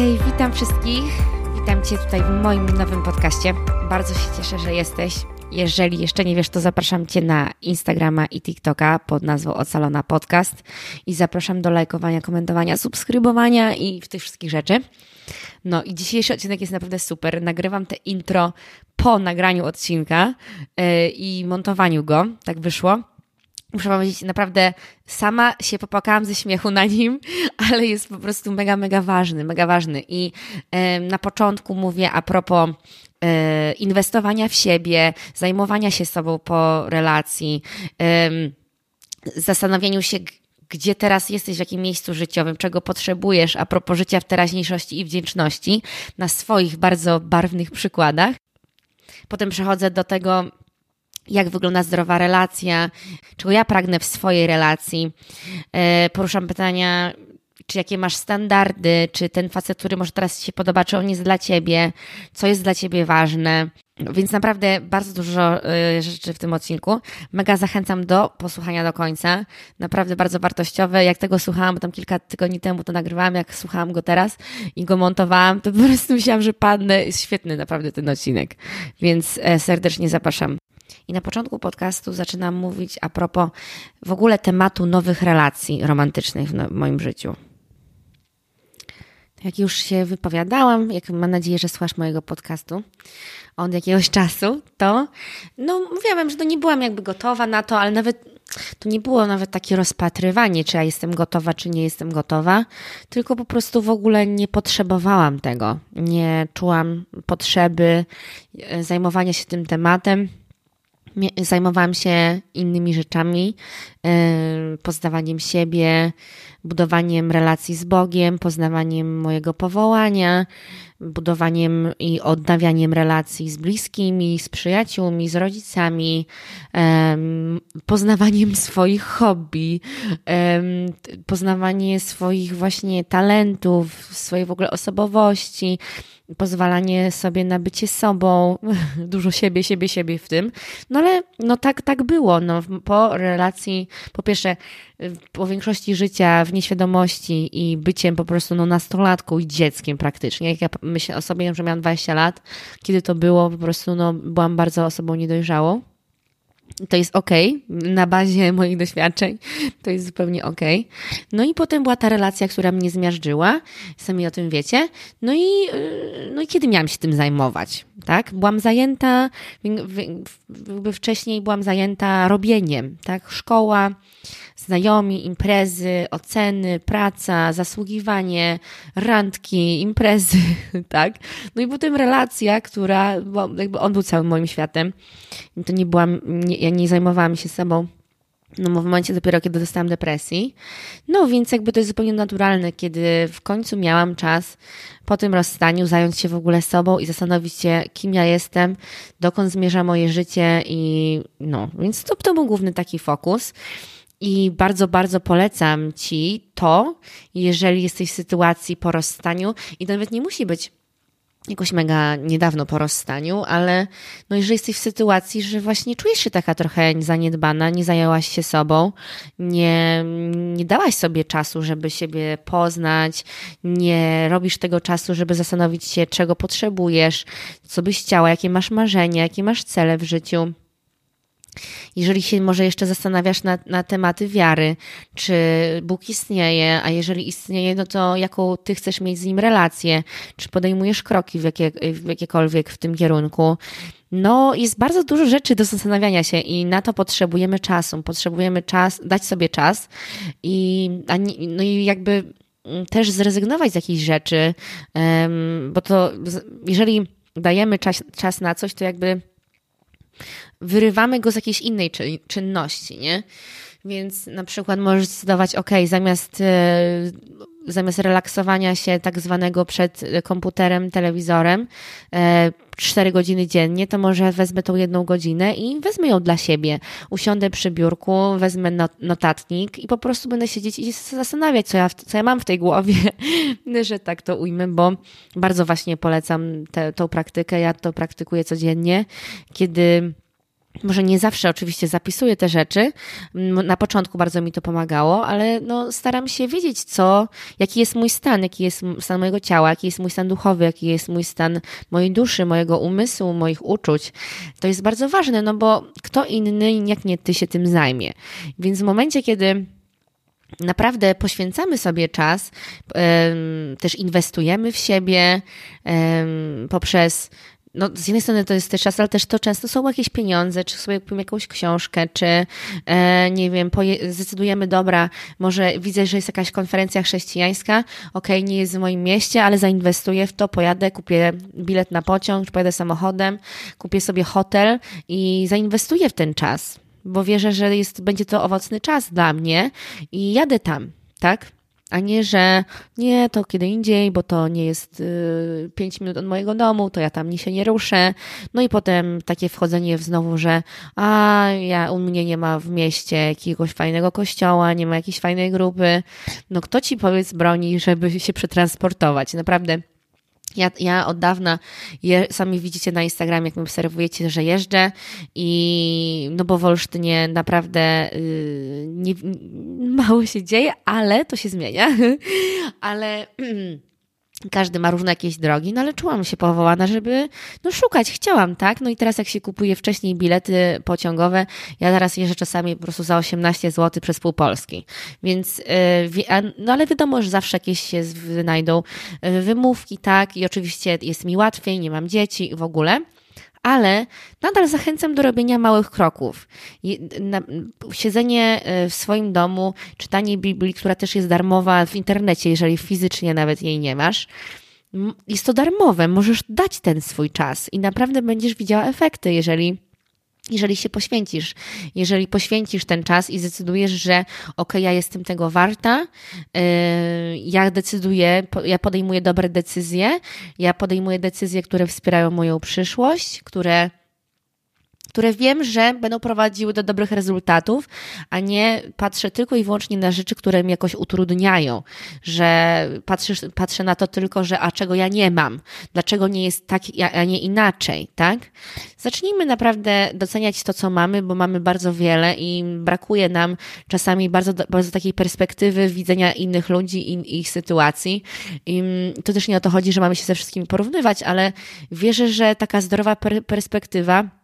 Hej, witam wszystkich. Witam Cię tutaj w moim nowym podcaście. Bardzo się cieszę, że jesteś. Jeżeli jeszcze nie wiesz, to zapraszam Cię na Instagrama i TikToka pod nazwą Ocalona Podcast i zapraszam do lajkowania, komentowania, subskrybowania i tych wszystkich rzeczy. No i dzisiejszy odcinek jest naprawdę super. Nagrywam te intro po nagraniu odcinka yy, i montowaniu go. Tak wyszło. Muszę powiedzieć, naprawdę sama się popłakałam ze śmiechu na nim, ale jest po prostu mega, mega ważny, mega ważny. I na początku mówię a propos yy, inwestowania w siebie, zajmowania się sobą po relacji, zastanowieniu się, gdzie teraz jesteś, w jakim miejscu życiowym, czego potrzebujesz a propos życia w teraźniejszości i wdzięczności na swoich bardzo barwnych przykładach. Potem przechodzę do tego, jak wygląda zdrowa relacja, czego ja pragnę w swojej relacji. E, poruszam pytania, czy jakie masz standardy, czy ten facet, który może teraz Ci się podoba, czy on jest dla Ciebie, co jest dla Ciebie ważne. Więc naprawdę bardzo dużo y, rzeczy w tym odcinku. Mega zachęcam do posłuchania do końca. Naprawdę bardzo wartościowe. Jak tego słuchałam, bo tam kilka tygodni temu to nagrywałam, jak słuchałam go teraz i go montowałam, to po prostu myślałam, że padnę. Jest świetny naprawdę ten odcinek. Więc e, serdecznie zapraszam. I na początku podcastu zaczynam mówić a propos w ogóle tematu nowych relacji romantycznych w no, moim życiu. Jak już się wypowiadałam, jak mam nadzieję, że słuchasz mojego podcastu od jakiegoś czasu, to no mówiłam, że to nie byłam jakby gotowa na to, ale nawet to nie było nawet takie rozpatrywanie, czy ja jestem gotowa, czy nie jestem gotowa, tylko po prostu w ogóle nie potrzebowałam tego. Nie czułam potrzeby e, zajmowania się tym tematem zajmowałam się innymi rzeczami, poznawaniem siebie, budowaniem relacji z Bogiem, poznawaniem mojego powołania, budowaniem i odnawianiem relacji z bliskimi, z przyjaciółmi, z rodzicami, poznawaniem swoich hobby, poznawanie swoich właśnie talentów, swojej w ogóle osobowości, pozwalanie sobie na bycie sobą, dużo siebie, siebie, siebie w tym. No ale no tak, tak było. No, po relacji, po pierwsze, po większości życia w nieświadomości i byciem po prostu no, nastolatką i dzieckiem praktycznie. Jak ja myślę o sobie, że miałam 20 lat, kiedy to było, po prostu no, byłam bardzo osobą niedojrzałą to jest ok, na bazie moich doświadczeń, to jest zupełnie ok. No i potem była ta relacja, która mnie zmiażdżyła, sami o tym wiecie. No i, y, no i kiedy miałam się tym zajmować, tak? Byłam zajęta, jakby wcześniej byłam zajęta robieniem, tak? Szkoła, znajomi, imprezy, oceny, praca, zasługiwanie, randki, imprezy, tak? No i potem relacja, która, bo jakby on był całym moim światem. To nie byłam, nie, ja nie zajmowałam się sobą no w momencie dopiero, kiedy dostałam depresji. No więc jakby to jest zupełnie naturalne, kiedy w końcu miałam czas po tym rozstaniu zająć się w ogóle sobą i zastanowić się, kim ja jestem, dokąd zmierza moje życie i no, więc to, to był główny taki fokus. I bardzo, bardzo polecam Ci to, jeżeli jesteś w sytuacji po rozstaniu, i to nawet nie musi być jakoś mega niedawno po rozstaniu, ale no jeżeli jesteś w sytuacji, że właśnie czujesz się taka trochę zaniedbana, nie zajęłaś się sobą, nie, nie dałaś sobie czasu, żeby siebie poznać, nie robisz tego czasu, żeby zastanowić się, czego potrzebujesz, co byś chciała, jakie masz marzenia, jakie masz cele w życiu, jeżeli się może jeszcze zastanawiasz na, na tematy wiary, czy Bóg istnieje, a jeżeli istnieje, no to jaką ty chcesz mieć z nim relację, czy podejmujesz kroki w, jakie, w jakiekolwiek w tym kierunku. No, jest bardzo dużo rzeczy do zastanawiania się i na to potrzebujemy czasu. Potrzebujemy czas, dać sobie czas i, no i jakby mm, też zrezygnować z jakichś rzeczy, bo to jeżeli dajemy czas, czas na coś, to jakby wyrywamy go z jakiejś innej czynności, nie? Więc na przykład możesz zdecydować, ok, zamiast, e, zamiast relaksowania się tak zwanego przed komputerem, telewizorem, 4 e, godziny dziennie, to może wezmę tą jedną godzinę i wezmę ją dla siebie. Usiądę przy biurku, wezmę notatnik i po prostu będę siedzieć i zastanawiać, co ja, co ja mam w tej głowie, że tak to ujmę, bo bardzo właśnie polecam tę praktykę. Ja to praktykuję codziennie, kiedy może nie zawsze oczywiście zapisuję te rzeczy. Na początku bardzo mi to pomagało, ale no, staram się wiedzieć, co, jaki jest mój stan, jaki jest stan mojego ciała, jaki jest mój stan duchowy, jaki jest mój stan mojej duszy, mojego umysłu, moich uczuć. To jest bardzo ważne, no bo kto inny, jak nie ty, się tym zajmie. Więc w momencie, kiedy naprawdę poświęcamy sobie czas, też inwestujemy w siebie poprzez no, z jednej strony to jest też czas, ale też to często są jakieś pieniądze, czy sobie kupimy jakąś książkę, czy e, nie wiem, poje, zdecydujemy, dobra, może widzę, że jest jakaś konferencja chrześcijańska, okej, okay, nie jest w moim mieście, ale zainwestuję w to, pojadę, kupię bilet na pociąg, czy pojadę samochodem, kupię sobie hotel i zainwestuję w ten czas, bo wierzę, że jest, będzie to owocny czas dla mnie i jadę tam, tak? A nie, że nie, to kiedy indziej, bo to nie jest y, 5 minut od mojego domu, to ja tam się nie ruszę. No i potem takie wchodzenie w znowu, że a ja u mnie nie ma w mieście jakiegoś fajnego kościoła, nie ma jakiejś fajnej grupy. No kto ci powiedz broni, żeby się przetransportować? Naprawdę ja, ja od dawna, je, sami widzicie na Instagramie, jak mnie obserwujecie, że jeżdżę i no bo w Olsztynie naprawdę yy, nie, mało się dzieje, ale to się zmienia. ale każdy ma różne jakieś drogi, no ale czułam się powołana, żeby no szukać, chciałam, tak? No i teraz jak się kupuje wcześniej bilety pociągowe, ja teraz jeżdżę czasami po prostu za 18 zł przez pół Polski, więc yy, no ale wiadomo, że zawsze jakieś się wynajdą yy, wymówki, tak? I oczywiście jest mi łatwiej, nie mam dzieci w ogóle, ale nadal zachęcam do robienia małych kroków. Siedzenie e, w swoim domu, czytanie Biblii, która też jest darmowa w internecie, jeżeli fizycznie nawet jej nie masz. Jest to darmowe, możesz dać ten swój czas i naprawdę będziesz widziała efekty, jeżeli jeżeli się poświęcisz, jeżeli poświęcisz ten czas i zdecydujesz, że ok, ja jestem tego warta, yy, ja decyduję, ja podejmuję dobre decyzje, ja podejmuję decyzje, które wspierają moją przyszłość, które które wiem, że będą prowadziły do dobrych rezultatów, a nie patrzę tylko i wyłącznie na rzeczy, które mi jakoś utrudniają, że patrzę na to tylko, że a czego ja nie mam, dlaczego nie jest tak, a nie inaczej, tak? Zacznijmy naprawdę doceniać to, co mamy, bo mamy bardzo wiele i brakuje nam czasami bardzo, bardzo takiej perspektywy widzenia innych ludzi i ich sytuacji. I to też nie o to chodzi, że mamy się ze wszystkimi porównywać, ale wierzę, że taka zdrowa perspektywa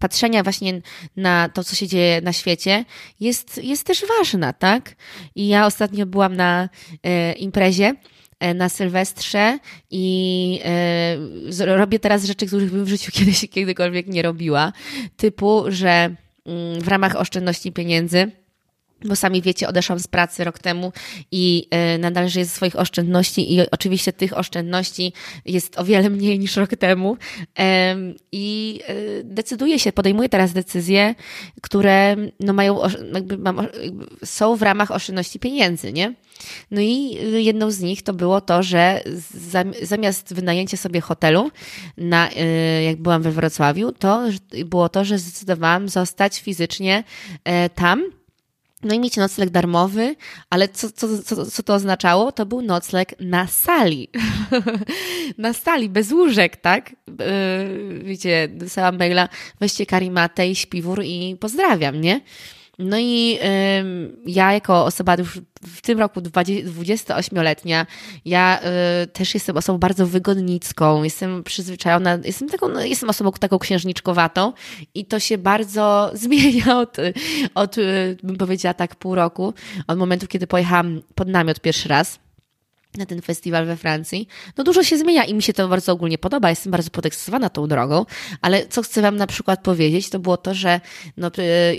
patrzenia właśnie na to, co się dzieje na świecie, jest, jest też ważna, tak? I ja ostatnio byłam na e, imprezie e, na Sylwestrze i e, robię teraz rzeczy, których bym w życiu kiedyś kiedykolwiek nie robiła. Typu, że mm, w ramach oszczędności pieniędzy bo sami wiecie, odeszłam z pracy rok temu i y, nadal żyję ze swoich oszczędności i oczywiście tych oszczędności jest o wiele mniej niż rok temu i y, decyduję się, podejmuję teraz decyzje, które no mają, jakby mam, są w ramach oszczędności pieniędzy, nie? No i jedną z nich to było to, że zamiast wynajęcia sobie hotelu, na, jak byłam we Wrocławiu, to było to, że zdecydowałam zostać fizycznie e, tam, no i mieć nocleg darmowy, ale co, co, co, co to oznaczało? To był nocleg na sali. na sali, bez łóżek, tak? Yy, wiecie, dostałam maila, weźcie karimatę i śpiwór i pozdrawiam, nie? No i ja jako osoba już w tym roku 28-letnia, ja y, też jestem osobą bardzo wygodnicką, jestem przyzwyczajona, jestem taką, no, jestem osobą taką księżniczkowatą i to się bardzo zmienia od, od, y, bym powiedziała tak, pół roku, od momentu, kiedy pojechałam pod namiot pierwszy raz na ten festiwal we Francji. No dużo się zmienia i mi się to bardzo ogólnie podoba, jestem bardzo podekscytowana tą drogą, ale co chcę Wam na przykład powiedzieć, to było to, że no,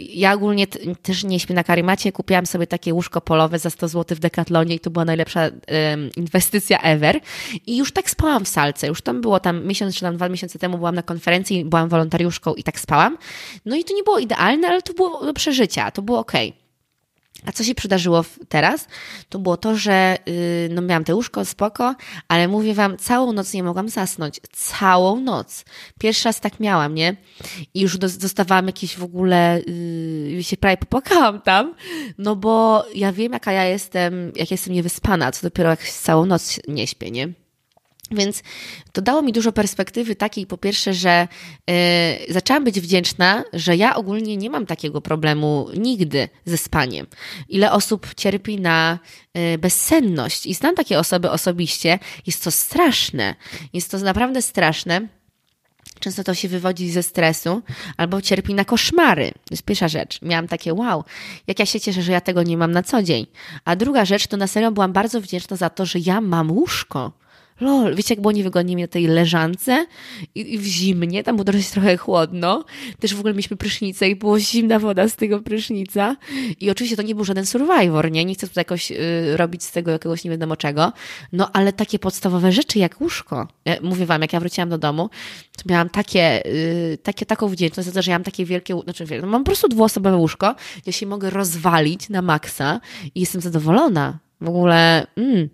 ja ogólnie też nie śpię na karimacie, kupiłam sobie takie łóżko polowe za 100 zł w Decathlonie i to była najlepsza um, inwestycja ever i już tak spałam w salce, już tam było tam miesiąc czy tam dwa miesiące temu byłam na konferencji, byłam wolontariuszką i tak spałam, no i to nie było idealne, ale to było do przeżycia, to było okej. Okay. A co się przydarzyło teraz? To było to, że yy, no miałam te łóżko, spoko, ale mówię wam, całą noc nie mogłam zasnąć. Całą noc. Pierwszy raz tak miałam, nie? I już dostawałam jakieś w ogóle, yy, się prawie popłakałam tam, no bo ja wiem, jaka ja jestem, jak jestem niewyspana, co dopiero jak całą noc nie śpię, nie? Więc to dało mi dużo perspektywy takiej, po pierwsze, że y, zaczęłam być wdzięczna, że ja ogólnie nie mam takiego problemu nigdy ze spaniem. Ile osób cierpi na y, bezsenność i znam takie osoby osobiście, jest to straszne. Jest to naprawdę straszne. Często to się wywodzi ze stresu albo cierpi na koszmary. To jest pierwsza rzecz. Miałam takie wow, jak ja się cieszę, że ja tego nie mam na co dzień. A druga rzecz, to na serio byłam bardzo wdzięczna za to, że ja mam łóżko lol, wiecie jak było niewygodnie mi na tej leżance? I, i w zimnie, tam było dosyć trochę chłodno, też w ogóle mieliśmy prysznicę i było zimna woda z tego prysznica. I oczywiście to nie był żaden survivor, nie, nie chcę tutaj jakoś y, robić z tego jakiegoś nie wiadomo czego, no ale takie podstawowe rzeczy jak łóżko, ja, mówię wam, jak ja wróciłam do domu, to miałam takie, y, takie taką wdzięczność za to, że ja mam takie wielkie, znaczy no, mam po prostu dwuosobowe łóżko, ja się mogę rozwalić na maksa i jestem zadowolona. W ogóle, mm,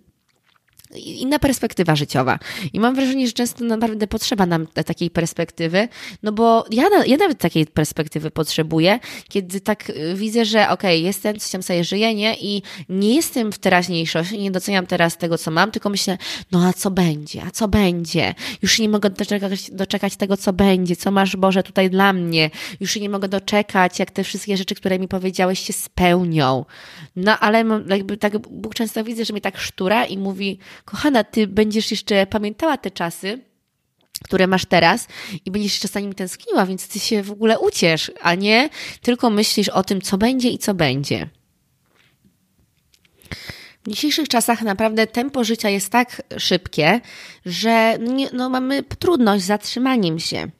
inna perspektywa życiowa. I mam wrażenie, że często naprawdę potrzeba nam takiej perspektywy, no bo ja, ja nawet takiej perspektywy potrzebuję, kiedy tak y, widzę, że okej, okay, jestem, coś tam sobie żyję, nie? I nie jestem w teraźniejszości, nie doceniam teraz tego, co mam, tylko myślę, no a co będzie, a co będzie? Już nie mogę doczekać, doczekać tego, co będzie, co masz, Boże, tutaj dla mnie. Już nie mogę doczekać, jak te wszystkie rzeczy, które mi powiedziałeś, się spełnią. No ale jakby tak Bóg często widzę, że mnie tak sztura i mówi, kochana, ty będziesz jeszcze pamiętała te czasy, które masz teraz i będziesz nim tęskniła, więc ty się w ogóle uciesz, a nie tylko myślisz o tym, co będzie i co będzie. W dzisiejszych czasach naprawdę tempo życia jest tak szybkie, że no mamy trudność z zatrzymaniem się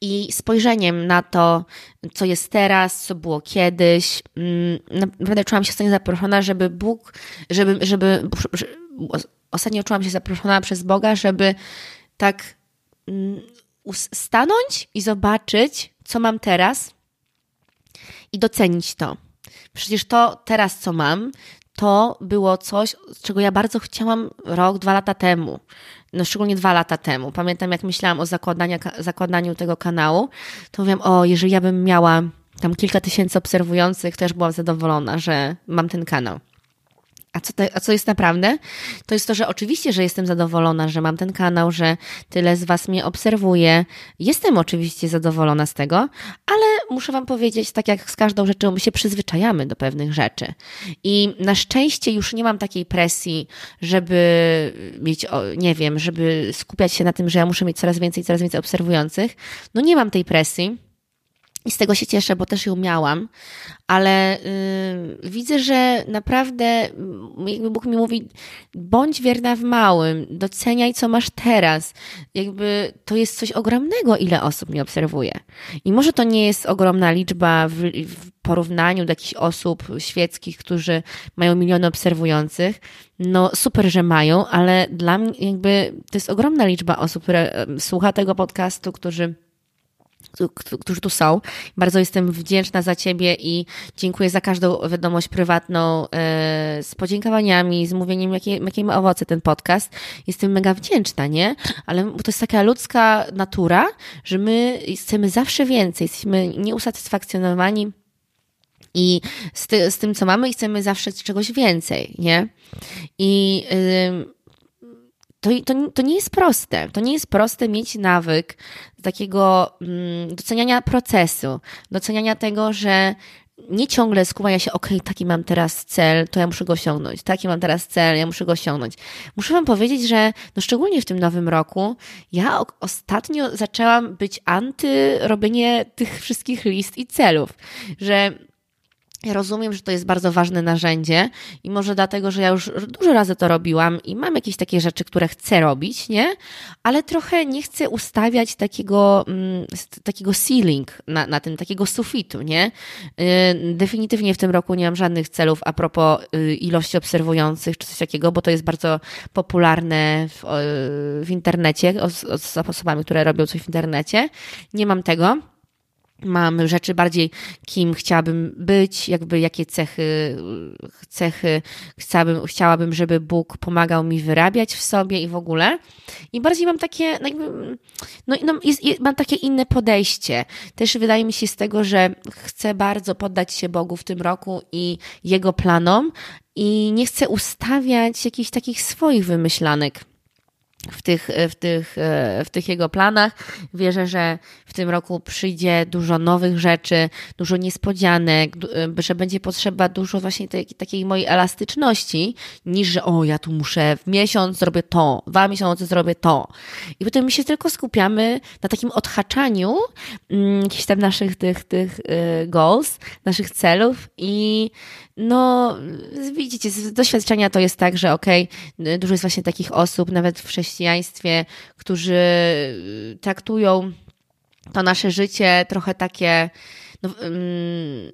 i spojrzeniem na to, co jest teraz, co było kiedyś. Mm, naprawdę czułam się w stanie zaproszona, żeby Bóg, żeby, żeby, żeby ostatnio czułam się zaproszona przez Boga, żeby tak mm, stanąć i zobaczyć, co mam teraz i docenić to. Przecież to teraz, co mam, to było coś, czego ja bardzo chciałam rok, dwa lata temu. No szczególnie dwa lata temu. Pamiętam, jak myślałam o zakładaniu tego kanału, to mówiłam, o, jeżeli ja bym miała tam kilka tysięcy obserwujących, też byłam zadowolona, że mam ten kanał. A co, a co jest naprawdę? To jest to, że oczywiście, że jestem zadowolona, że mam ten kanał, że tyle z Was mnie obserwuje. Jestem oczywiście zadowolona z tego, ale muszę Wam powiedzieć, tak jak z każdą rzeczą, my się przyzwyczajamy do pewnych rzeczy. I na szczęście już nie mam takiej presji, żeby mieć, nie wiem, żeby skupiać się na tym, że ja muszę mieć coraz więcej, coraz więcej obserwujących. No nie mam tej presji i z tego się cieszę, bo też ją miałam, ale yy, widzę, że naprawdę, jakby Bóg mi mówi, bądź wierna w małym, doceniaj, co masz teraz. Jakby to jest coś ogromnego, ile osób mnie obserwuje. I może to nie jest ogromna liczba w, w porównaniu do jakichś osób świeckich, którzy mają miliony obserwujących. No super, że mają, ale dla mnie jakby to jest ogromna liczba osób, które słucha tego podcastu, którzy którzy tu są. Bardzo jestem wdzięczna za Ciebie i dziękuję za każdą wiadomość prywatną e, z podziękowaniami, z mówieniem, jakie, jakie ma owoce ten podcast. Jestem mega wdzięczna, nie? Ale to jest taka ludzka natura, że my chcemy zawsze więcej, jesteśmy nieusatysfakcjonowani i z, ty, z tym, co mamy, chcemy zawsze czegoś więcej, nie? I to, to, to nie jest proste. To nie jest proste mieć nawyk takiego mm, doceniania procesu, doceniania tego, że nie ciągle skupia się, ok, taki mam teraz cel, to ja muszę go osiągnąć, taki mam teraz cel, ja muszę go osiągnąć. Muszę Wam powiedzieć, że no szczególnie w tym nowym roku, ja ostatnio zaczęłam być anty robienie tych wszystkich list i celów, że ja rozumiem, że to jest bardzo ważne narzędzie i może dlatego, że ja już dużo razy to robiłam i mam jakieś takie rzeczy, które chcę robić, nie? Ale trochę nie chcę ustawiać takiego, mm, takiego ceiling na, na tym, takiego sufitu, nie? Y, definitywnie w tym roku nie mam żadnych celów a propos y, ilości obserwujących czy coś takiego, bo to jest bardzo popularne w, w internecie, z osobami, które robią coś w internecie. Nie mam tego. Mam rzeczy bardziej, kim chciałabym być, jakby jakie cechy, cechy chciałabym, chciałabym, żeby Bóg pomagał mi wyrabiać w sobie i w ogóle. I bardziej mam takie, no jakby, no, no jest, mam takie inne podejście. Też wydaje mi się z tego, że chcę bardzo poddać się Bogu w tym roku i Jego planom i nie chcę ustawiać jakichś takich swoich wymyślanek w tych, w, tych, e, w tych jego planach. Wierzę, że w tym roku przyjdzie dużo nowych rzeczy, dużo niespodzianek, e, że będzie potrzeba dużo właśnie tej, takiej mojej elastyczności, niż że o, ja tu muszę w miesiąc zrobię to, dwa miesiące zrobię to. I potem my się tylko skupiamy na takim odhaczaniu mm, jakichś tam naszych tych, tych e, goals, naszych celów i no, widzicie, z doświadczenia to jest tak, że okej, okay, dużo jest właśnie takich osób, nawet w chrześcijaństwie, którzy traktują to nasze życie trochę takie no,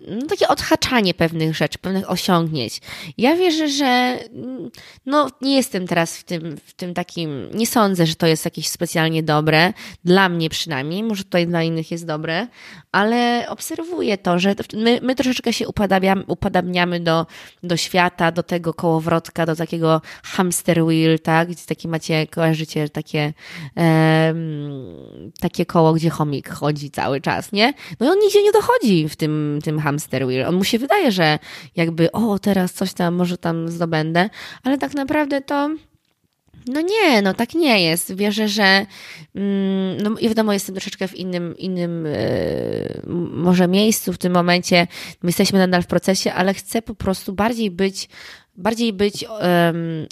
no, takie odhaczanie pewnych rzeczy, pewnych osiągnięć. Ja wierzę, że mm, no, nie jestem teraz w tym, w tym takim, nie sądzę, że to jest jakieś specjalnie dobre, dla mnie przynajmniej, może tutaj dla innych jest dobre, ale obserwuję to, że my, my troszeczkę się upadabniamy, upadabniamy do, do świata, do tego kołowrotka, do takiego hamster wheel, tak? Gdzie takie macie, kojarzycie takie, e, takie koło, gdzie chomik chodzi cały czas, nie? No i on nigdzie nie dochodzi chodzi w tym, tym hamster wheel. On mu się wydaje, że jakby, o, teraz coś tam, może tam zdobędę, ale tak naprawdę to no nie, no tak nie jest. Wierzę, że mm, no wiadomo, jestem troszeczkę w innym, innym yy, może miejscu w tym momencie. My jesteśmy nadal w procesie, ale chcę po prostu bardziej być bardziej być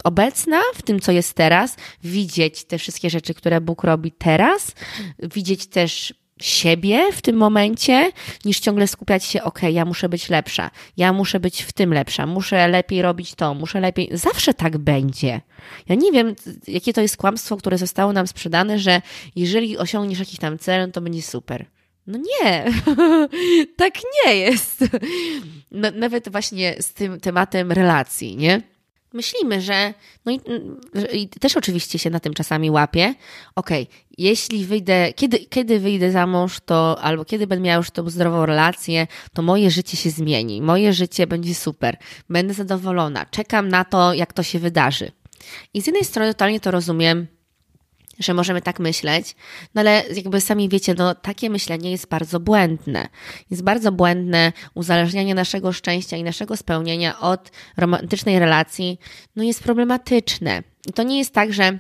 obecna w tym, co jest teraz, widzieć te wszystkie rzeczy, które Bóg robi teraz, widzieć też siebie w tym momencie, niż ciągle skupiać się, ok, ja muszę być lepsza, ja muszę być w tym lepsza, muszę lepiej robić to, muszę lepiej. Zawsze tak będzie. Ja nie wiem, jakie to jest kłamstwo, które zostało nam sprzedane, że jeżeli osiągniesz jakiś tam cel, to będzie super. No nie, tak nie jest. No, nawet właśnie z tym tematem relacji, nie? Myślimy, że, no i, i, też oczywiście się na tym czasami łapie. Okej, okay, jeśli wyjdę, kiedy, kiedy wyjdę za mąż, to albo kiedy będę miała już tą zdrową relację, to moje życie się zmieni. Moje życie będzie super. Będę zadowolona. Czekam na to, jak to się wydarzy. I z jednej strony totalnie to rozumiem, że możemy tak myśleć, no ale jakby sami wiecie, no takie myślenie jest bardzo błędne. Jest bardzo błędne uzależnianie naszego szczęścia i naszego spełnienia od romantycznej relacji, no jest problematyczne. I to nie jest tak, że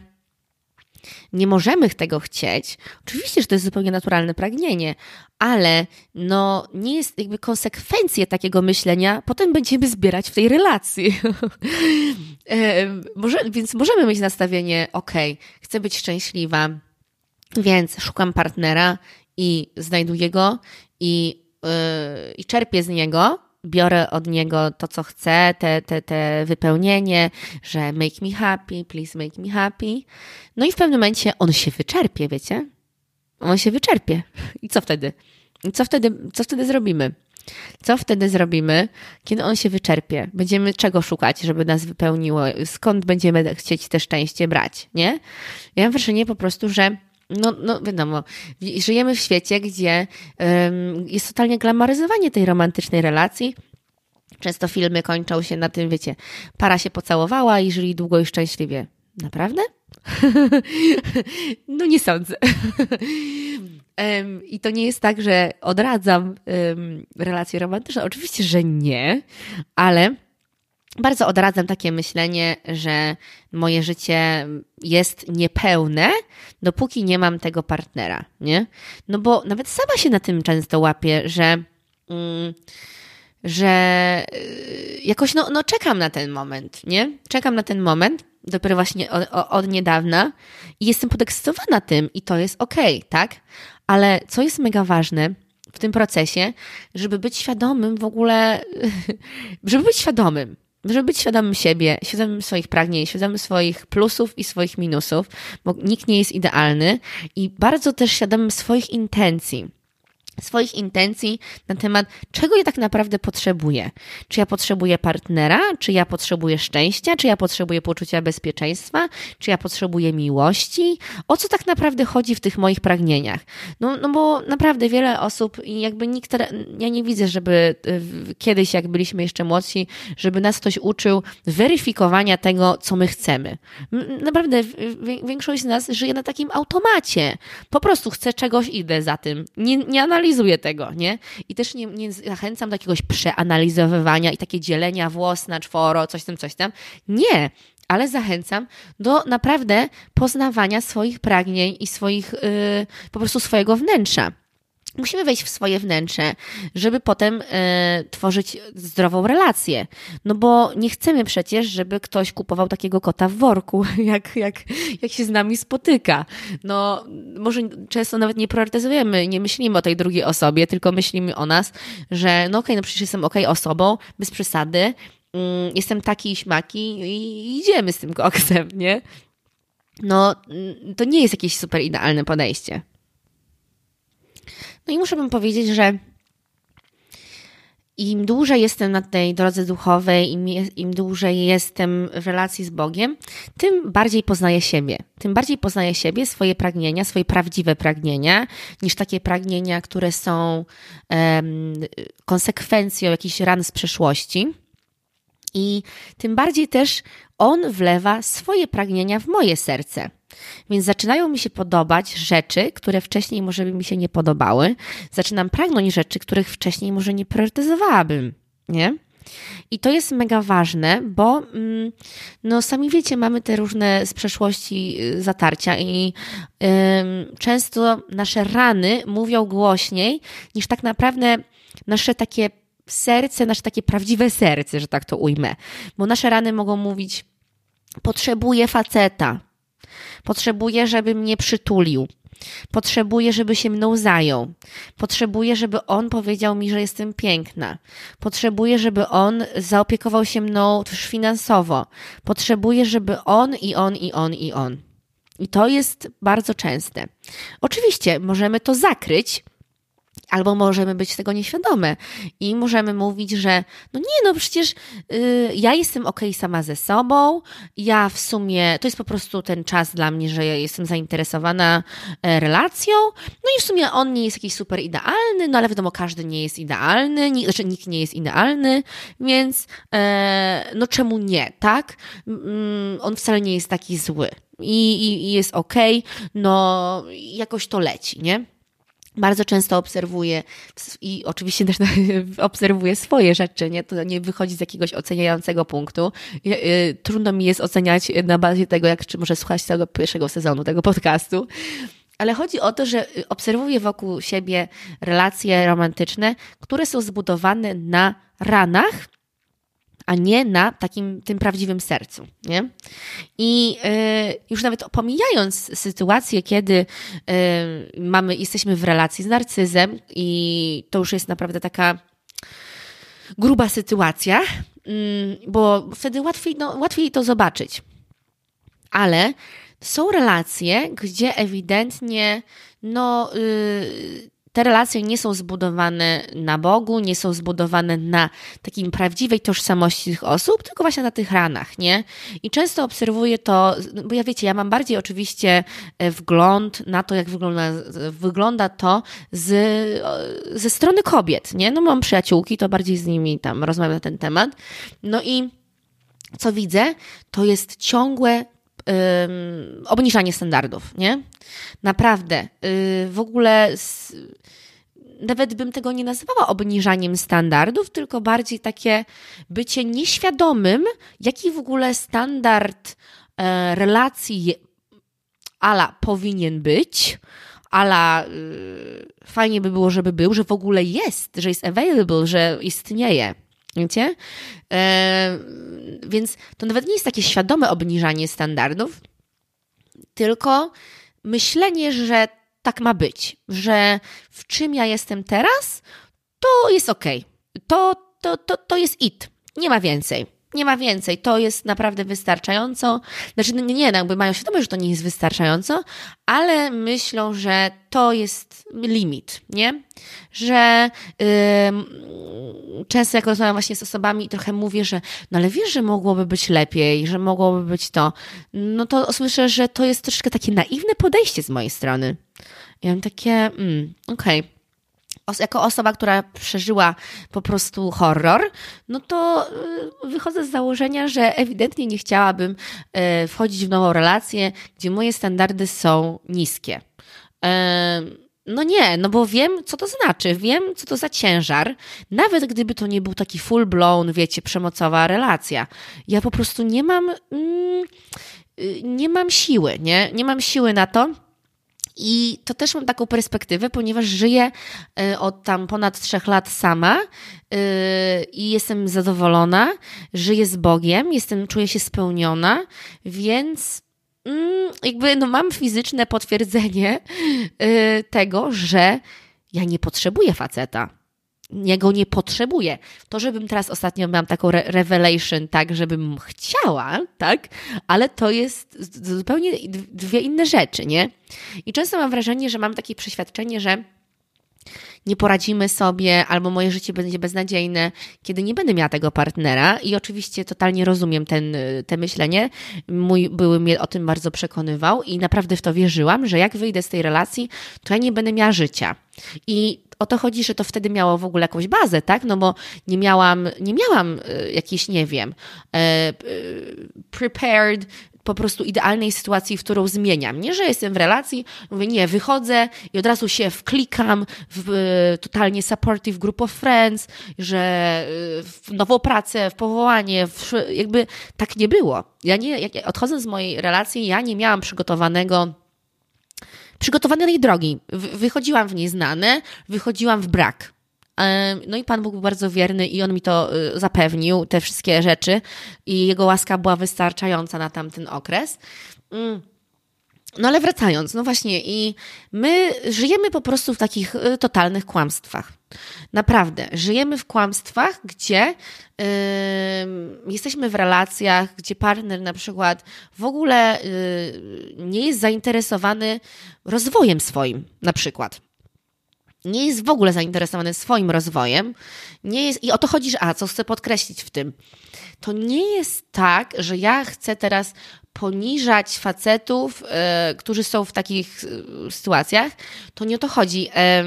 nie możemy tego chcieć. Oczywiście, że to jest zupełnie naturalne pragnienie, ale no nie jest jakby konsekwencje takiego myślenia, potem będziemy zbierać w tej relacji. Może, więc możemy mieć nastawienie, ok, chcę być szczęśliwa, więc szukam partnera i znajduję go i, yy, i czerpię z niego, biorę od niego to, co chcę, te, te, te wypełnienie, że make me happy, please make me happy. No i w pewnym momencie on się wyczerpie, wiecie? On się wyczerpie. I co wtedy? I co wtedy, co wtedy zrobimy? Co wtedy zrobimy, kiedy on się wyczerpie? Będziemy czego szukać, żeby nas wypełniło? Skąd będziemy chcieć te szczęście brać, nie? Ja mam wrażenie po prostu, że no, no wiadomo, żyjemy w świecie, gdzie um, jest totalnie glamoryzowanie tej romantycznej relacji. Często filmy kończą się na tym, wiecie, para się pocałowała i żyli długo i szczęśliwie. Naprawdę? no nie sądzę. I to nie jest tak, że odradzam relacje romantyczne. Oczywiście, że nie, ale bardzo odradzam takie myślenie, że moje życie jest niepełne, dopóki nie mam tego partnera, nie? No bo nawet sama się na tym często łapię, że. Mm, że y, jakoś no, no czekam na ten moment, nie? Czekam na ten moment, dopiero właśnie od, od niedawna i jestem podekscytowana tym i to jest okej, okay, tak? Ale co jest mega ważne w tym procesie, żeby być świadomym w ogóle, żeby być świadomym, żeby być świadomym siebie, świadomym swoich pragnień, świadomym swoich plusów i swoich minusów, bo nikt nie jest idealny i bardzo też świadomym swoich intencji swoich intencji na temat, czego ja tak naprawdę potrzebuję. Czy ja potrzebuję partnera, czy ja potrzebuję szczęścia, czy ja potrzebuję poczucia bezpieczeństwa, czy ja potrzebuję miłości, o co tak naprawdę chodzi w tych moich pragnieniach. No, no bo naprawdę wiele osób jakby nikt, ja nie widzę, żeby y, kiedyś, jak byliśmy jeszcze młodsi, żeby nas ktoś uczył weryfikowania tego, co my chcemy. Naprawdę większość z nas żyje na takim automacie. Po prostu chcę czegoś, idę za tym. Nie, nie analizuję analizuję tego, nie? I też nie, nie zachęcam do jakiegoś przeanalizowywania i takie dzielenia włos na czworo, coś tam, coś tam. Nie, ale zachęcam do naprawdę poznawania swoich pragnień i swoich, yy, po prostu swojego wnętrza. Musimy wejść w swoje wnętrze, żeby potem e, tworzyć zdrową relację. No bo nie chcemy przecież, żeby ktoś kupował takiego kota w worku, jak, jak, jak się z nami spotyka. No, może często nawet nie priorytetyzujemy, nie myślimy o tej drugiej osobie, tylko myślimy o nas, że no okej, okay, no przecież jestem okej okay osobą, bez przesady, mm, jestem taki i śmaki i idziemy z tym koksem, nie? No, to nie jest jakieś super idealne podejście. No i muszę wam powiedzieć, że im dłużej jestem na tej drodze duchowej, im, im dłużej jestem w relacji z Bogiem, tym bardziej poznaję siebie. Tym bardziej poznaję siebie, swoje pragnienia, swoje prawdziwe pragnienia, niż takie pragnienia, które są um, konsekwencją jakichś ran z przeszłości. I tym bardziej też on wlewa swoje pragnienia w moje serce. Więc zaczynają mi się podobać rzeczy, które wcześniej może by mi się nie podobały. Zaczynam pragnąć rzeczy, których wcześniej może nie priorytetyzowałabym, nie? I to jest mega ważne, bo mm, no sami wiecie, mamy te różne z przeszłości y, zatarcia i często nasze rany mówią głośniej niż tak naprawdę nasze takie serce, nasze takie prawdziwe serce, że tak to ujmę. Bo nasze rany mogą mówić potrzebuję faceta, Potrzebuję, żeby mnie przytulił. Potrzebuję, żeby się mną zajął. Potrzebuję, żeby on powiedział mi, że jestem piękna. Potrzebuję, żeby on zaopiekował się mną też finansowo. Potrzebuję, żeby on i on i on i on. I to jest bardzo częste. Oczywiście możemy to zakryć Albo możemy być tego nieświadome i możemy mówić, że no nie, no przecież y, ja jestem ok sama ze sobą, ja w sumie, to jest po prostu ten czas dla mnie, że ja jestem zainteresowana e, relacją, no i w sumie on nie jest jakiś super idealny, no ale wiadomo, każdy nie jest idealny, nie, znaczy nikt nie jest idealny, więc e, no czemu nie, tak? Mm, on wcale nie jest taki zły i, i, i jest ok, no jakoś to leci, nie? Bardzo często obserwuję i oczywiście też obserwuję swoje rzeczy, nie? To nie wychodzi z jakiegoś oceniającego punktu. Y, trudno mi jest oceniać na bazie tego, jak czy może słuchać całego pierwszego sezonu tego podcastu. Ale chodzi o to, że obserwuję wokół siebie relacje romantyczne, które są zbudowane na ranach, a nie na takim tym prawdziwym sercu. Nie? I y, już nawet pomijając sytuację, kiedy y, mamy, jesteśmy w relacji z narcyzem i to już jest naprawdę taka gruba sytuacja, y, bo wtedy łatwiej, no, łatwiej to zobaczyć. Ale są relacje, gdzie ewidentnie no, y, te relacje nie są zbudowane na Bogu, nie są zbudowane na takim prawdziwej tożsamości tych osób, tylko właśnie na tych ranach, nie? I często obserwuję to, bo ja wiecie, ja mam bardziej oczywiście e, wgląd na to, jak wygląda, wygląda to z, ze strony kobiet, nie? No mam przyjaciółki, to bardziej z nimi tam rozmawiam na ten temat. No i co widzę, to jest ciągłe obniżanie standardów, nie? Naprawdę. Y, w ogóle nawet bym tego nie nazywała obniżaniem standardów, tylko bardziej takie bycie nieświadomym, jaki w ogóle standard e, relacji ala powinien być, ala y, fajnie by było, żeby był, że w ogóle jest, że jest available, że istnieje. Wiecie? E, więc to nawet nie jest takie świadome obniżanie standardów, tylko myślenie, że tak ma być, że w czym ja jestem teraz, to jest ok. To, to, to, to jest it. Nie ma więcej nie ma więcej, to jest naprawdę wystarczająco. Znaczy, nie, nie, no jakby mają świadomość, że to nie jest wystarczająco, ale myślą, że to jest limit, nie? Że yy, często jak rozmawiam właśnie z osobami, trochę mówię, że no ale wiesz, że mogłoby być lepiej, że mogłoby być to, no to słyszę, że to jest troszkę takie naiwne podejście z mojej strony. Ja mam takie, mm, okej. Okay jako osoba, która przeżyła po prostu horror, no to y, wychodzę z założenia, że ewidentnie nie chciałabym y, wchodzić w nową relację, gdzie moje standardy są niskie. no nie, no bo wiem, co to znaczy, wiem, co to za ciężar, nawet gdyby to nie był taki full blown, wiecie, przemocowa relacja. Ja po prostu nie mam, mm, y, nie mam siły, nie? Nie mam siły na to. I to też mam taką perspektywę, ponieważ żyję y, od tam ponad trzech lat sama y, i jestem zadowolona, żyję z Bogiem, jestem, czuję się spełniona, więc mm, jakby no mam fizyczne potwierdzenie yy, tego, że ja nie potrzebuję faceta. Ja go nie potrzebuję. To, żebym teraz ostatnio miałam taką re revelation, tak, żebym chciała, tak, ale to jest zupełnie dwie inne rzeczy, nie? I często mam wrażenie, że mam takie przeświadczenie, że nie poradzimy sobie, albo moje życie będzie beznadziejne, kiedy nie będę miała tego partnera. I oczywiście totalnie rozumiem ten, te myślenie. Mój były mnie o tym bardzo przekonywał i naprawdę w to wierzyłam, że jak wyjdę z tej relacji, to ja nie będę miała życia. I o to chodzi, że to wtedy miało w ogóle jakąś bazę, tak? No bo nie miałam, nie miałam e, jakiejś, nie wiem, e, e, prepared po prostu idealnej sytuacji, w którą zmieniam. Nie, że jestem w relacji, mówię, nie, wychodzę i od razu się wklikam w totalnie supportive group of friends, że w nową pracę, w powołanie, w, jakby tak nie było. Ja nie, jak odchodząc z mojej relacji, ja nie miałam przygotowanego przygotowanej drogi. Wychodziłam w nieznane, wychodziłam w brak. No i Pan Bóg był bardzo wierny i On mi to y, zapewnił, te wszystkie rzeczy i Jego łaska była wystarczająca na tamten okres. Mm. No ale wracając, no właśnie, i my żyjemy po prostu w takich y, totalnych kłamstwach. Naprawdę, żyjemy w kłamstwach, gdzie yy, jesteśmy w relacjach, gdzie partner na przykład w ogóle yy, nie jest zainteresowany rozwojem swoim, na przykład nie jest w ogóle zainteresowany swoim rozwojem, nie jest, i o to chodzi, że, a co chcę podkreślić w tym, to nie jest tak, że ja chcę teraz poniżać facetów, e, którzy są w takich e, sytuacjach, to nie o to chodzi, e,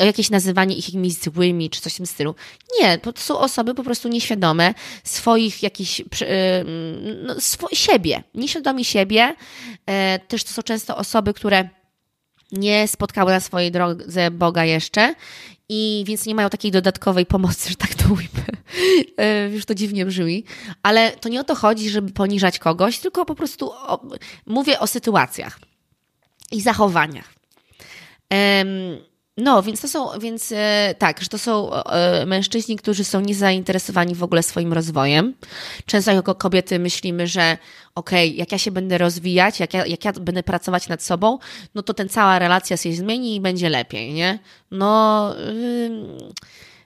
o jakieś nazywanie ich jakimiś złymi, czy coś w tym stylu. Nie, to są osoby po prostu nieświadome swoich jakichś, no, swo siebie, nieświadomi siebie. Też to są często osoby, które nie spotkały na swojej drodze Boga jeszcze i więc nie mają takiej dodatkowej pomocy, że tak to ujmę. E, już to dziwnie brzmi, ale to nie o to chodzi, żeby poniżać kogoś, tylko po prostu o, mówię o sytuacjach i zachowaniach. No, więc to są, więc e, tak, że to są e, mężczyźni, którzy są niezainteresowani w ogóle swoim rozwojem. Często jako kobiety myślimy, że okej, okay, jak ja się będę rozwijać, jak ja, jak ja będę pracować nad sobą, no to ten cała relacja się zmieni i będzie lepiej, nie? No,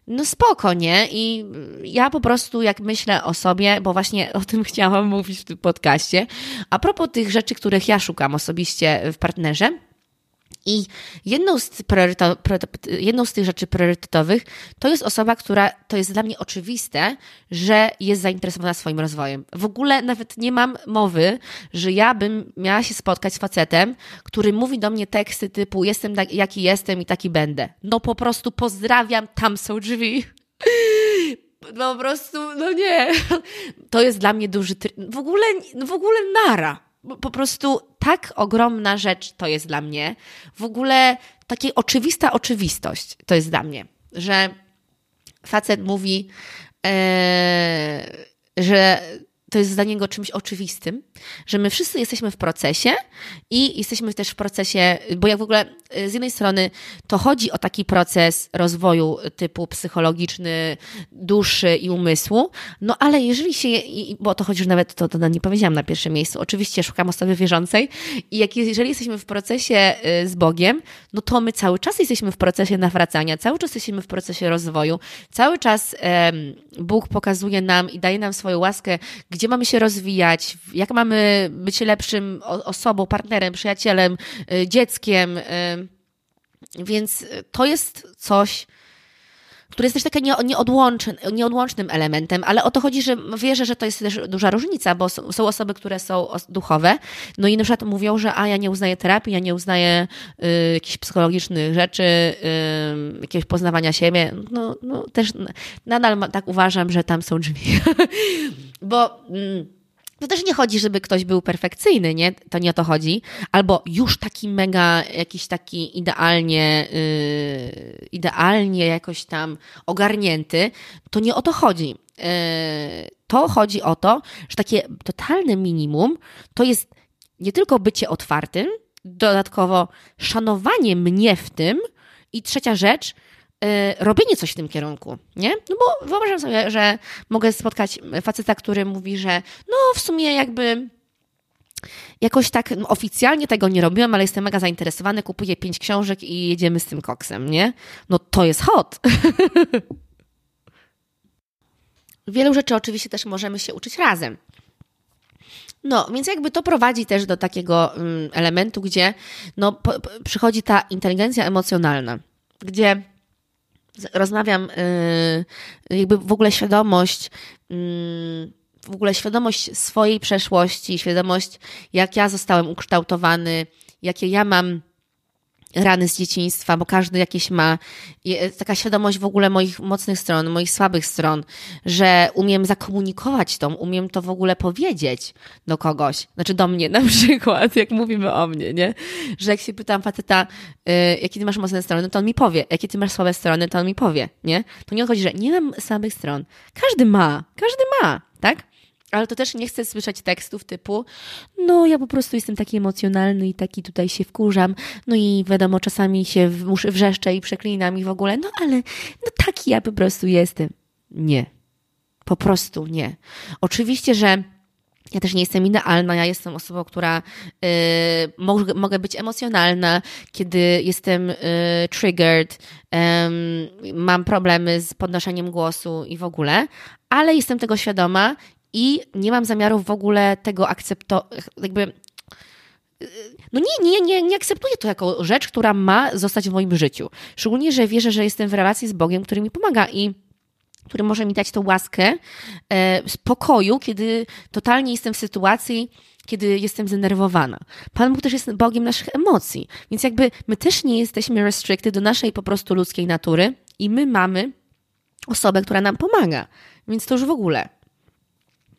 no spoko, nie? I ja po prostu jak myślę o sobie, bo właśnie o tym chciałam mówić w tym podcaście, a propos tych rzeczy, których ja szukam osobiście w partnerze, i jedną z, jedną z tych rzeczy priorytetowych to jest osoba, która to jest dla mnie oczywiste, że jest zainteresowana swoim rozwojem. W ogóle nawet nie mam mowy, że ja bym miała się spotkać z facetem, który mówi do mnie teksty typu jestem tak, jaki jestem i taki będę. No po prostu pozdrawiam, tam są drzwi. No po prostu, no nie. To jest dla mnie duży. W ogóle, w ogóle nara po prostu tak ogromna rzecz to jest dla mnie. W ogóle taka oczywista oczywistość to jest dla mnie, że facet mówi, e, że to jest dla niego czymś oczywistym, że my wszyscy jesteśmy w procesie i jesteśmy też w procesie, bo jak w ogóle y, z jednej strony to chodzi o taki proces rozwoju typu psychologiczny, duszy i umysłu, no ale jeżeli się, bo to chodzi, że nawet to, to nie powiedziałam na pierwszym miejscu, oczywiście szukam osoby wierzącej i jak, jeżeli jesteśmy w procesie y, z Bogiem, no to my cały czas jesteśmy w procesie nawracania, cały czas jesteśmy w procesie rozwoju, cały czas Bóg pokazuje nam i daje nam swoją łaskę, gdzie mamy się rozwijać, jak mamy być lepszym osobą, partnerem, przyjacielem, y, dzieckiem. Y, więc to jest coś, które jest też takim nieodłącznym, nieodłącznym elementem, ale o to chodzi, że wierzę, że to jest też duża różnica, bo są osoby, które są duchowe, no i na przykład mówią, że a ja nie uznaję terapii, ja nie uznaję y, jakichś psychologicznych rzeczy, y, jakiegoś poznawania siebie, no, no też nadal tak uważam, że tam są drzwi, bo... Y, to też nie chodzi, żeby ktoś był perfekcyjny, nie? To nie o to chodzi. Albo już taki mega, jakiś taki idealnie, yy, idealnie jakoś tam ogarnięty. To nie o to chodzi. Yy, to chodzi o to, że takie totalne minimum to jest nie tylko bycie otwartym, dodatkowo szanowanie mnie w tym i trzecia rzecz, robienie coś w tym kierunku, nie? No bo wyobrażam sobie, że mogę spotkać faceta, który mówi, że no w sumie jakby jakoś tak no, oficjalnie tego nie robiłem, ale jestem mega zainteresowany, kupuję pięć książek i jedziemy z tym koksem, nie? No to jest hot. Wielu rzeczy oczywiście też możemy się uczyć razem. No, więc jakby to prowadzi też do takiego mm, elementu, gdzie no, po, przychodzi ta inteligencja emocjonalna, gdzie rozmawiam, y, jakby w ogóle świadomość, mm, w ogóle świadomość swojej przeszłości, świadomość, jak ja zostałem ukształtowany, jakie ja mam rany z dzieciństwa, bo każdy jakieś ma taka świadomość w ogóle moich mocnych stron, moich słabych stron, że umiem zakomunikować to, umiem to w ogóle powiedzieć do kogoś, znaczy do mnie na przykład, jak mówimy o mnie, nie? Że jak się pytam faceta, yy, jakie ty masz mocne strony, to on mi powie, jakie ty masz słabe strony, to on mi powie, nie? To nie chodzi, że nie mam słabych stron. Każdy ma, każdy ma, tak? Ale to też nie chcę słyszeć tekstów typu, no ja po prostu jestem taki emocjonalny i taki tutaj się wkurzam, no i wiadomo, czasami się wrzeszczę i przeklinam i w ogóle, no ale no taki ja po prostu jestem. Nie. Po prostu nie. Oczywiście, że ja też nie jestem idealna, ja jestem osobą, która y, mogę, mogę być emocjonalna, kiedy jestem y, triggered, mam problemy z podnoszeniem głosu i w ogóle, ale jestem tego świadoma i nie mam zamiaru w ogóle tego akceptować, jakby no nie, nie, nie, nie akceptuję to jako rzecz, która ma zostać w moim życiu. Szczególnie, że wierzę, że jestem w relacji z Bogiem, który mi pomaga i który może mi dać tą łaskę e, spokoju, kiedy totalnie jestem w sytuacji, kiedy jestem zdenerwowana. Pan Bóg też jest Bogiem naszych emocji, więc jakby my też nie jesteśmy restricted do naszej po prostu ludzkiej natury i my mamy osobę, która nam pomaga. Więc to już w ogóle.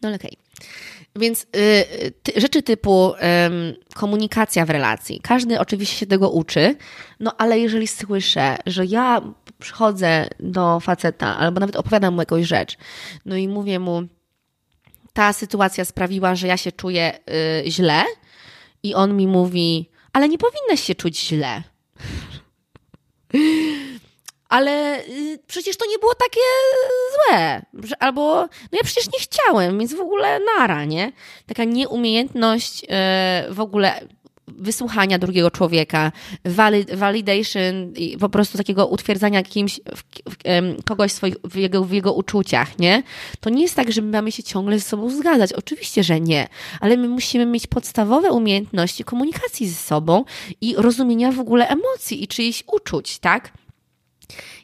No okej. Okay. Więc y, ty, rzeczy typu y, komunikacja w relacji. Każdy oczywiście się tego uczy, no ale jeżeli słyszę, że ja przychodzę do faceta albo nawet opowiadam mu jakąś rzecz, no i mówię mu, ta sytuacja sprawiła, że ja się czuję y, źle i on mi mówi, ale nie powinnaś się czuć źle ale y, przecież to nie było takie złe. Albo, no ja przecież nie chciałem, więc w ogóle nara, nie? Taka nieumiejętność y, w ogóle wysłuchania drugiego człowieka, validation po prostu takiego utwierdzania kimś, kogoś swoich, w, jego, w jego uczuciach, nie? To nie jest tak, że my mamy się ciągle ze sobą zgadzać. Oczywiście, że nie. Ale my musimy mieć podstawowe umiejętności komunikacji ze sobą i rozumienia w ogóle emocji i czyichś uczuć, tak?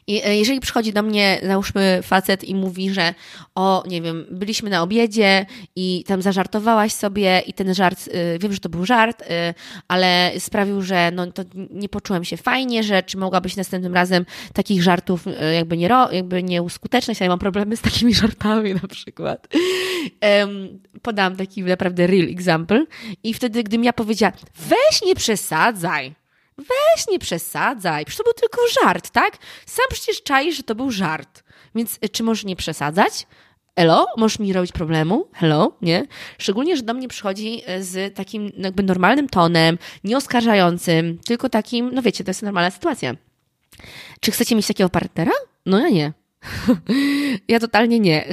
E, jeżeli przychodzi do mnie, załóżmy, facet i mówi, że o, nie wiem, byliśmy na obiedzie i tam zażartowałaś sobie i ten żart, y, wiem, że to był żart, y, ale sprawił, że no, to nie poczułem się fajnie, że czy mogłabyś następnym razem takich żartów jakby nie, jakby nie uskuteczniać, ja mam problemy z takimi żartami na przykład. podam taki naprawdę real example i wtedy, gdym ja powiedziała, weź nie przesadzaj, Weź nie przesadzaj, przecież to był tylko żart, tak? Sam przecież czaisz, że to był żart. Więc y, czy możesz nie przesadzać? Elo, możesz mi robić problemu? Hello, nie? Szczególnie, że do mnie przychodzi y, z takim jakby normalnym tonem, nieoskarżającym, tylko takim, no wiecie, to jest normalna sytuacja. Czy chcecie mieć takiego partnera? No ja nie. Ja totalnie nie.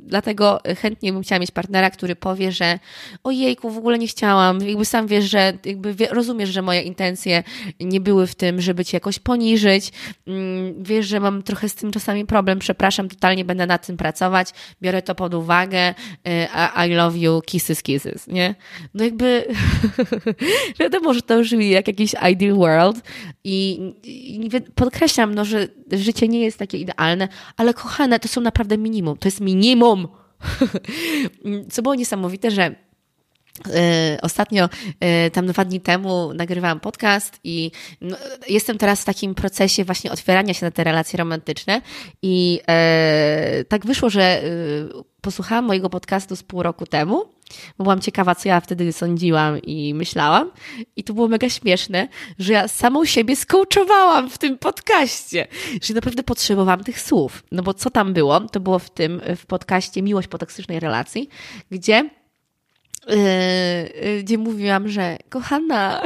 Dlatego chętnie bym chciała mieć partnera, który powie, że ojejku, w ogóle nie chciałam. Jakby sam wiesz, że jakby wie, rozumiesz, że moje intencje nie były w tym, żeby cię jakoś poniżyć. Mm, wiesz, że mam trochę z tym czasami problem. Przepraszam, totalnie będę nad tym pracować. Biorę to pod uwagę. Y, I love you, kisses, kisses, nie? No jakby wiadomo, że to brzmi jak jakiś ideal world i, i podkreślam, no, że życie nie jest takie idealne, ale kochane, to są naprawdę minimum. To jest minimum. Co było niesamowite, że ostatnio, e, tam dwa dni temu, nagrywałam podcast i no, jestem teraz w takim procesie właśnie otwierania się na te relacje romantyczne. I e, tak wyszło, że e, posłuchałam mojego podcastu z pół roku temu, bo byłam ciekawa, co ja wtedy sądziłam i myślałam. I to było mega śmieszne, że ja samą siebie skołczowałam w tym podcaście, że naprawdę potrzebowałam tych słów. No bo co tam było? To było w tym, w podcaście Miłość po toksycznej relacji, gdzie gdzie mówiłam, że kochana,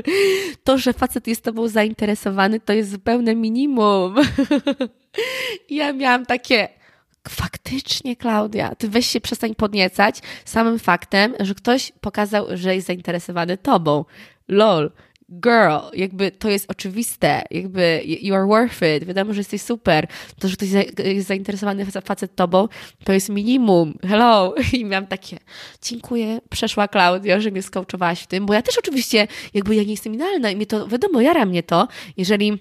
to, że facet jest tobą zainteresowany, to jest zupełne minimum. Ja miałam takie, faktycznie, Klaudia, ty weź się przestań podniecać samym faktem, że ktoś pokazał, że jest zainteresowany tobą. Lol girl, jakby to jest oczywiste, jakby you are worth it, wiadomo, że jesteś super, to, że ktoś jest zainteresowany facet tobą, to jest minimum, hello, i miałam takie, dziękuję, przeszła Klaudia, że mnie skołczowałaś w tym, bo ja też oczywiście, jakby ja nie jestem idealna i mnie to, wiadomo, jara mnie to, jeżeli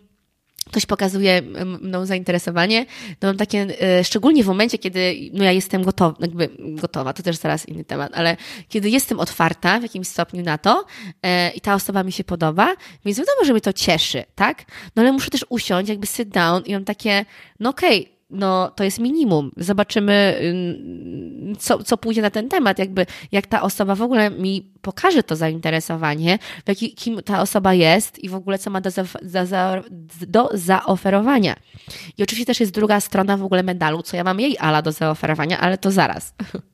ktoś pokazuje mną zainteresowanie, to mam takie, e, szczególnie w momencie, kiedy no ja jestem gotowa, jakby gotowa, to też zaraz inny temat, ale kiedy jestem otwarta w jakimś stopniu na to e, i ta osoba mi się podoba, więc wiadomo, że mnie to cieszy, tak? No ale muszę też usiąść, jakby sit down i mam takie, no okej, okay, no to jest minimum. Zobaczymy, co, co pójdzie na ten temat, jakby jak ta osoba w ogóle mi pokaże to zainteresowanie, jaki, kim ta osoba jest i w ogóle co ma do, za, za, do zaoferowania. I oczywiście też jest druga strona w ogóle medalu, co ja mam jej ala do zaoferowania, ale to zaraz.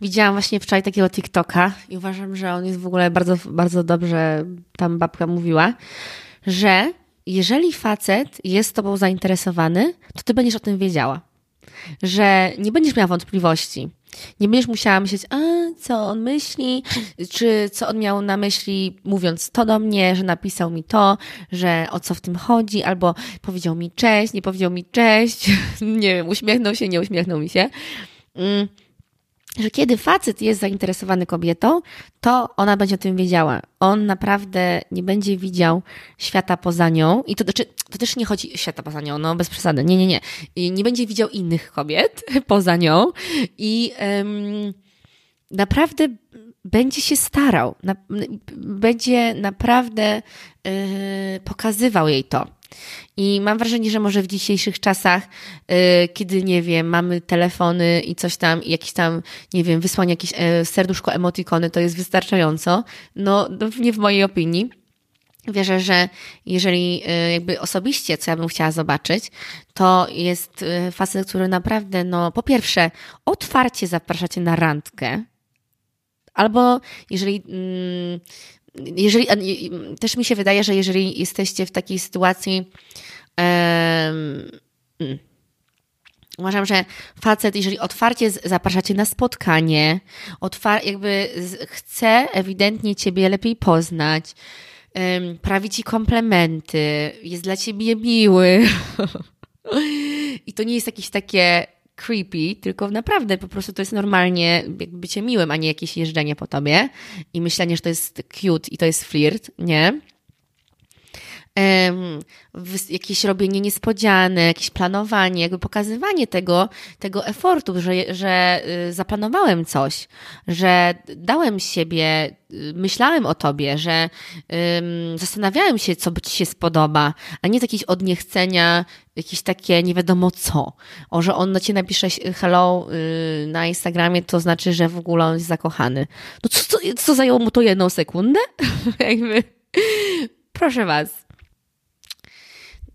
Widziałam właśnie wczoraj takiego TikToka i uważam, że on jest w ogóle bardzo, bardzo dobrze, tam babka mówiła, że jeżeli facet jest tobą zainteresowany, to ty będziesz o tym wiedziała. Że nie będziesz miała wątpliwości. Nie będziesz musiała myśleć, a co on myśli, czy co on miał na myśli, mówiąc to do mnie, że napisał mi to, że o co w tym chodzi, albo powiedział mi cześć, nie powiedział mi cześć, nie wiem, uśmiechnął się, nie uśmiechnął mi się. Mm że kiedy facet jest zainteresowany kobietą, to ona będzie o tym wiedziała. On naprawdę nie będzie widział świata poza nią. I to, znaczy, to też nie chodzi o świata poza nią, no bez przesady. Nie, nie, nie. I nie będzie widział innych kobiet poza nią. I naprawdę będzie się starał. Na, będzie naprawdę yy, pokazywał jej to. I mam wrażenie, że może w dzisiejszych czasach, yy, kiedy nie wiem, mamy telefony i coś tam, i jakieś tam, nie wiem, wysłanie jakieś yy, serduszko emotikony, to jest wystarczająco. No, no, nie w mojej opinii. Wierzę, że jeżeli yy, jakby osobiście, co ja bym chciała zobaczyć, to jest y, facet, który naprawdę, no, po pierwsze, otwarcie zapraszacie na randkę, albo jeżeli mm, jeżeli, też mi się wydaje, że jeżeli jesteście w takiej sytuacji, um, uważam, że facet, jeżeli otwarcie zapraszacie na spotkanie, otwar jakby chce ewidentnie ciebie lepiej poznać, um, prawi ci komplementy, jest dla ciebie miły. I to nie jest jakieś takie creepy, tylko naprawdę po prostu to jest normalnie jakby bycie miłym, a nie jakieś jeżdżenie po tobie i myślenie, że to jest cute i to jest flirt, nie? Jakieś robienie niespodziane, jakieś planowanie, jakby pokazywanie tego, tego efortu, że, że y, zaplanowałem coś, że dałem siebie, y, myślałem o tobie, że um, zastanawiałem się, co by ci się spodoba, a nie jakieś odniechcenia, jakieś takie nie wiadomo co. O, że on na ciebie napisze hello yy, na Instagramie, to znaczy, że w ogóle on jest zakochany. No co, co, co zajęło mu to jedną sekundę? Jakby, proszę was.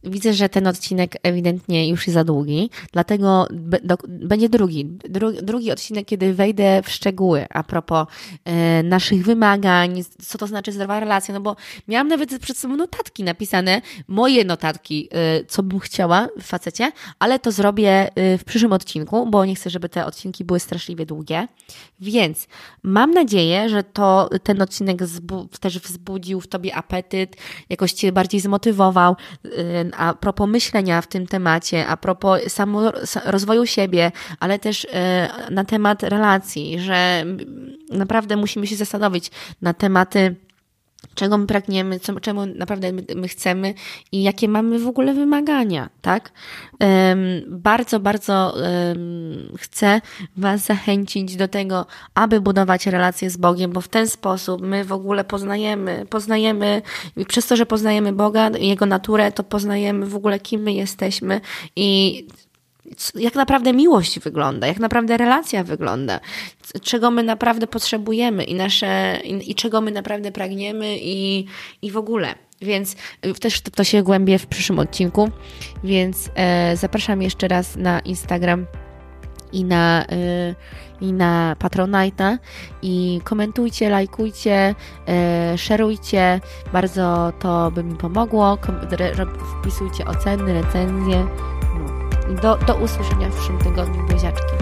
Widzę, że ten odcinek ewidentnie już jest za długi, dlatego do, będzie drugi. Dru, drugi odcinek, kiedy wejdę w szczegóły a propos e, naszych wymagań, co to znaczy zdrowa relacja, no bo miałam nawet przed sobą notatki napisane, moje notatki, e, co bym chciała w facecie, ale to zrobię e, w przyszłym odcinku, bo nie chcę, żeby te odcinki były straszliwie długie. Więc mam nadzieję, że to ten odcinek też wzbudził w tobie apetyt, jakoś cię bardziej zmotywował, e, a propos myślenia w tym temacie, a propos samo rozwoju siebie, ale też e, na temat relacji, że naprawdę musimy się zastanowić na tematy czego my pragniemy, co, czemu naprawdę my, my, chcemy i jakie mamy w ogóle wymagania, tak? Um, bardzo, bardzo um, chcę Was zachęcić do tego, aby budować relacje z Bogiem, bo w ten sposób my w ogóle poznajemy, poznajemy, przez to, że poznajemy Boga, Jego naturę, to poznajemy w ogóle, kim my jesteśmy i jak naprawdę miłość wygląda, jak naprawdę relacja wygląda, czego my naprawdę potrzebujemy i, nasze, i, i czego my naprawdę pragniemy i, i w ogóle. Więc y, też to, to się głębię w przyszłym odcinku, więc e, zapraszam jeszcze raz na Instagram i na, y, i na Patronite'a i komentujcie, lajkujcie, y, szerujcie, bardzo to by mi pomogło, wpisujcie oceny, recenzje, do, do usłyszenia w przyszłym tygodniu. Buziaczki.